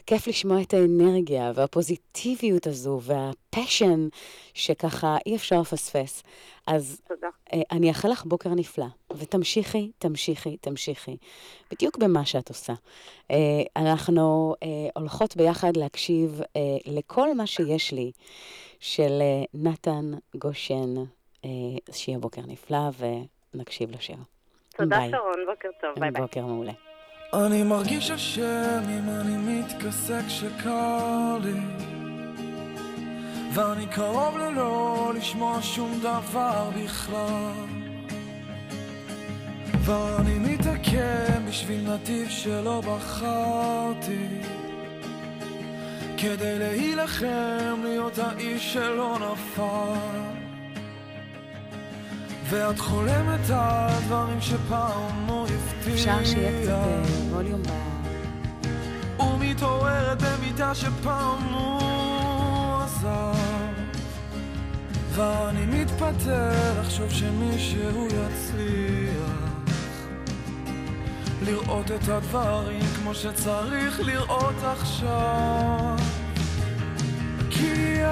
S5: כיף לשמוע את האנרגיה והפוזיטיביות הזו וה passion שככה אי אפשר לפספס. אז
S9: תודה.
S5: אה, אני אאחל לך בוקר נפלא, ותמשיכי, תמשיכי, תמשיכי, בדיוק במה שאת עושה. אה, אנחנו אה, הולכות ביחד להקשיב לכל מה שיש לי של נתן גושן, שיהיה בוקר נפלא, ונקשיב לשיר.
S9: תודה, שרון, בוקר טוב, ביי ביי.
S5: בוקר מעולה.
S7: אני מרגיש אשם אם אני מתכסה כשקר לי. ואני קרוב ללא לשמוע שום דבר בכלל. ואני מתעכב בשביל נתיב שלא בחרתי. כדי להילחם להיות האיש שלא נפל. ואת חולמת על דברים שפעם
S5: אפשר שיהיה קצת אה, ווליום ב...
S7: ומתעוררת במיטה שפעם הוא עזב ואני מתפטר לחשוב שמישהו יצליח לראות את הדברים כמו שצריך לראות עכשיו. כי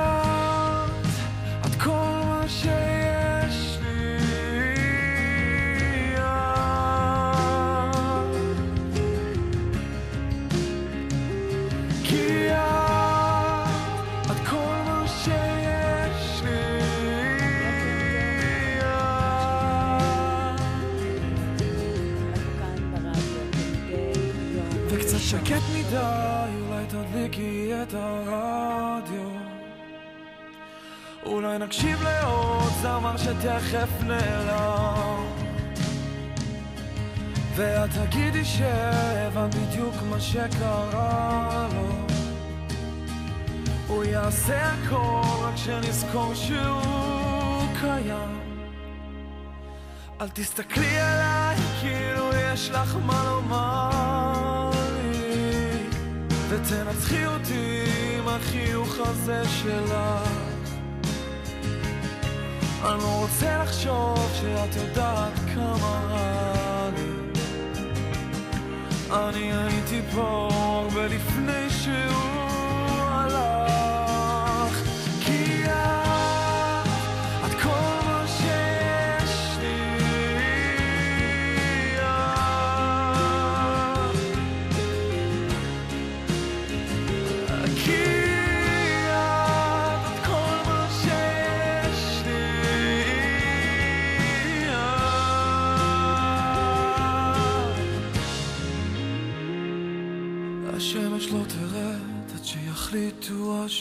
S7: מדי, אולי תדליקי את הרדיו. אולי נקשיב לעוד זמר שתכף נעלם. ואת תגידי שהבנת בדיוק מה שקרה לו. הוא יעשה הכל רק שנזכור שהוא קיים. אל תסתכלי עליי כאילו יש לך מה לומר ותנצחי אותי עם החיוך הזה שלך. אני לא רוצה לחשוב שאת יודעת כמה רע לי. אני הייתי פה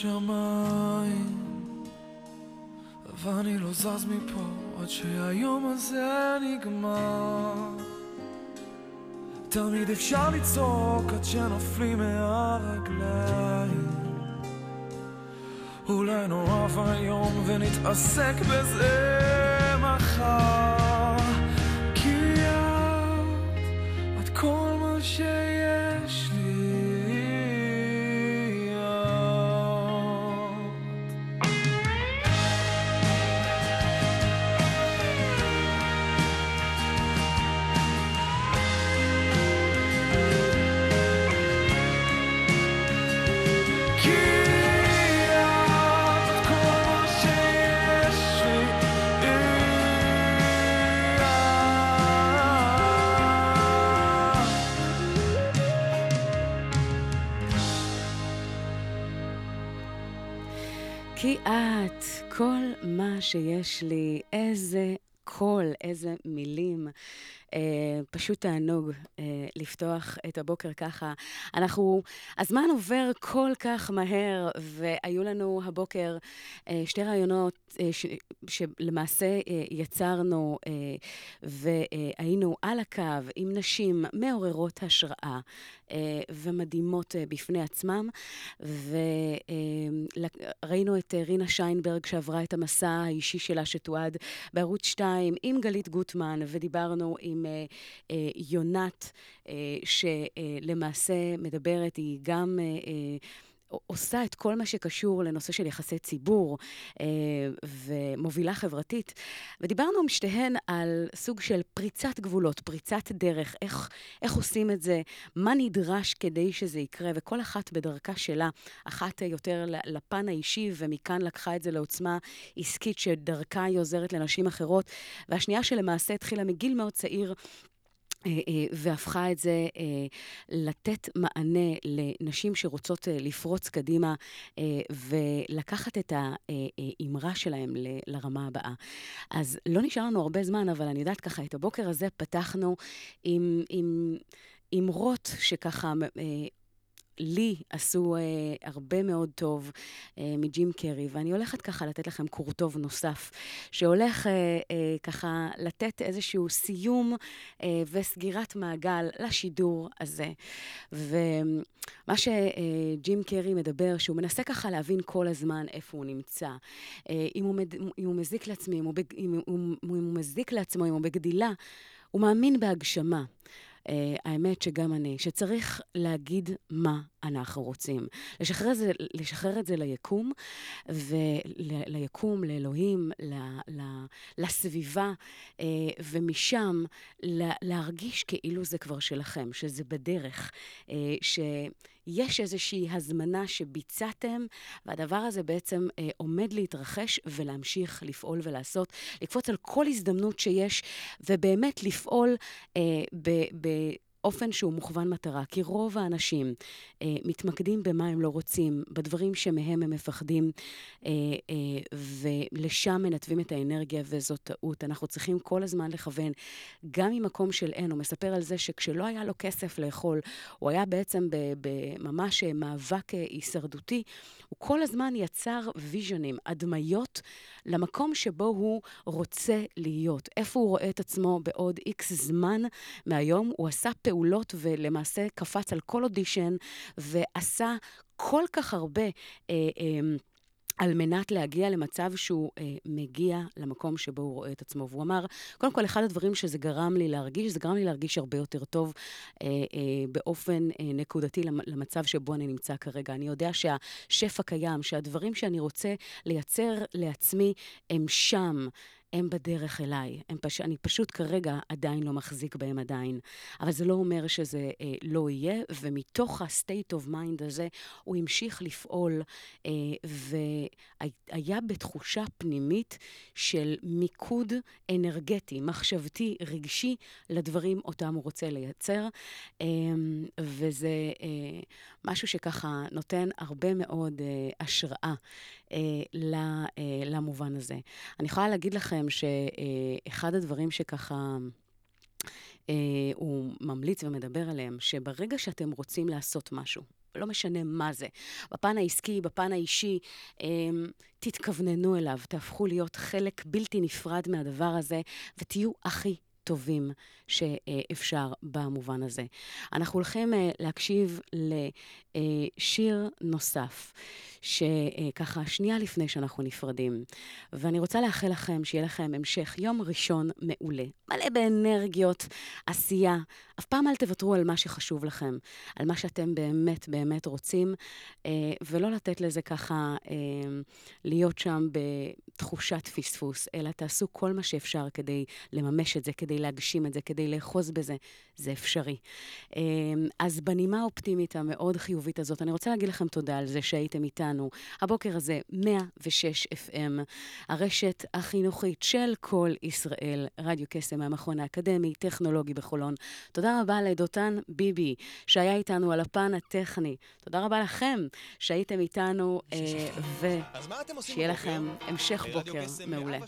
S7: השמיים ואני לא זז מפה עד שהיום הזה נגמר. תמיד אפשר לצעוק עד שנופלים מהרגליים. אולי נאהב היום ונתעסק בזה מחר מה שיש לי,
S5: איזה קול, איזה מילים, אה, פשוט תענוג אה, לפתוח את הבוקר ככה. אנחנו, הזמן עובר כל כך מהר, והיו לנו הבוקר אה, שתי רעיונות אה, ש, שלמעשה אה, יצרנו אה, והיינו על הקו עם נשים מעוררות השראה אה, ומדהימות אה, בפני עצמם, וראינו את אה, רינה שיינברג שעברה את המסע האישי שלה שתועד בערוץ 2 עם גלית גוטמן, ודיברנו עם אה, אה, יונת, אה, שלמעשה מדברת, היא גם... עושה את כל מה שקשור לנושא של יחסי ציבור אה, ומובילה חברתית. ודיברנו עם שתיהן על סוג של פריצת גבולות, פריצת דרך, איך, איך עושים את זה, מה נדרש כדי שזה יקרה, וכל אחת בדרכה שלה, אחת יותר לפן האישי, ומכאן לקחה את זה לעוצמה עסקית שדרכה היא עוזרת לנשים אחרות, והשנייה שלמעשה התחילה מגיל מאוד צעיר. אה, אה, והפכה את זה אה, לתת מענה לנשים שרוצות לפרוץ קדימה ולקחת את האמרה שלהם לרמה הבאה. אז לא נשאר לנו הרבה זמן, אבל אני יודעת ככה, את הבוקר הזה פתחנו עם... עם אמרות שככה לי עשו אה, הרבה מאוד טוב אה, מג'ים קרי, ואני הולכת ככה לתת לכם קורטוב נוסף, שהולך אה, אה, ככה לתת איזשהו סיום אה, וסגירת מעגל לשידור הזה. ומה שג'ים אה, קרי מדבר, שהוא מנסה ככה להבין כל הזמן איפה הוא נמצא, אה, אם, הוא מד... אם הוא מזיק לעצמי, אם הוא, בג... אם הוא, אם הוא מזיק לעצמו, אם הוא בגדילה, הוא מאמין בהגשמה. Uh, האמת שגם אני, שצריך להגיד מה אנחנו רוצים. לשחרר, זה, לשחרר את זה ליקום, וליקום, לאלוהים, ל, ל, לסביבה, uh, ומשם לה, להרגיש כאילו זה כבר שלכם, שזה בדרך, uh, שיש איזושהי הזמנה שביצעתם, והדבר הזה בעצם uh, עומד להתרחש ולהמשיך לפעול ולעשות, לקפוץ על כל הזדמנות שיש, ובאמת לפעול uh, ב... ב באופן שהוא מוכוון מטרה, כי רוב האנשים אה, מתמקדים במה הם לא רוצים, בדברים שמהם הם מפחדים, אה, אה, ולשם מנתבים את האנרגיה, וזאת טעות. אנחנו צריכים כל הזמן לכוון, גם ממקום של אין. הוא מספר על זה שכשלא היה לו כסף לאכול, הוא היה בעצם בממש מאבק אה, הישרדותי, הוא כל הזמן יצר ויז'נים, הדמיות, למקום שבו הוא רוצה להיות. איפה הוא רואה את עצמו בעוד איקס זמן מהיום? הוא עשה פעולות ולמעשה קפץ על כל אודישן ועשה כל כך הרבה... אה, אה, על מנת להגיע למצב שהוא אה, מגיע למקום שבו הוא רואה את עצמו. והוא אמר, קודם כל, אחד הדברים שזה גרם לי להרגיש, זה גרם לי להרגיש הרבה יותר טוב אה, אה, באופן אה, נקודתי למצב שבו אני נמצא כרגע. אני יודע שהשפע קיים, שהדברים שאני רוצה לייצר לעצמי הם שם. הם בדרך אליי. הם פש... אני פשוט כרגע עדיין לא מחזיק בהם עדיין. אבל זה לא אומר שזה אה, לא יהיה, ומתוך ה-state of mind הזה הוא המשיך לפעול, אה, והיה בתחושה פנימית של מיקוד אנרגטי, מחשבתי, רגשי, לדברים אותם הוא רוצה לייצר. אה, וזה אה, משהו שככה נותן הרבה מאוד אה, השראה אה, למובן הזה. אני יכולה להגיד לכם שאחד הדברים שככה... אה, הוא ממליץ ומדבר עליהם, שברגע שאתם רוצים לעשות משהו, לא משנה מה זה, בפן העסקי, בפן האישי, אה, תתכווננו אליו, תהפכו להיות חלק בלתי נפרד מהדבר הזה, ותהיו הכי טובים שאפשר במובן הזה. אנחנו הולכים אה, להקשיב לשיר נוסף, שככה שנייה לפני שאנחנו נפרדים. ואני רוצה לאחל לכם שיהיה לכם המשך יום ראשון מעולה, מלא באנרגיות, עשייה. אף פעם אל תוותרו על מה שחשוב לכם, על מה שאתם באמת באמת רוצים, אה, ולא לתת לזה ככה אה, להיות שם בתחושת פספוס, אלא תעשו כל מה שאפשר כדי לממש את זה, כדי להגשים את זה, כדי לאחוז בזה. זה אפשרי. אז בנימה האופטימית המאוד חיובית הזאת, אני רוצה להגיד לכם תודה על זה שהייתם איתנו. הבוקר הזה, 106 FM, הרשת החינוכית של כל ישראל, רדיו קסם מהמכון האקדמי, טכנולוגי בחולון. תודה רבה לדותן ביבי, שהיה איתנו על הפן הטכני. תודה רבה לכם שהייתם איתנו, ושיהיה לכם המשך בוקר מעולה.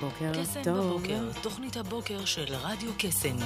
S5: בוקר טוב.
S10: תוכנית הבוקר של רדיו קסם.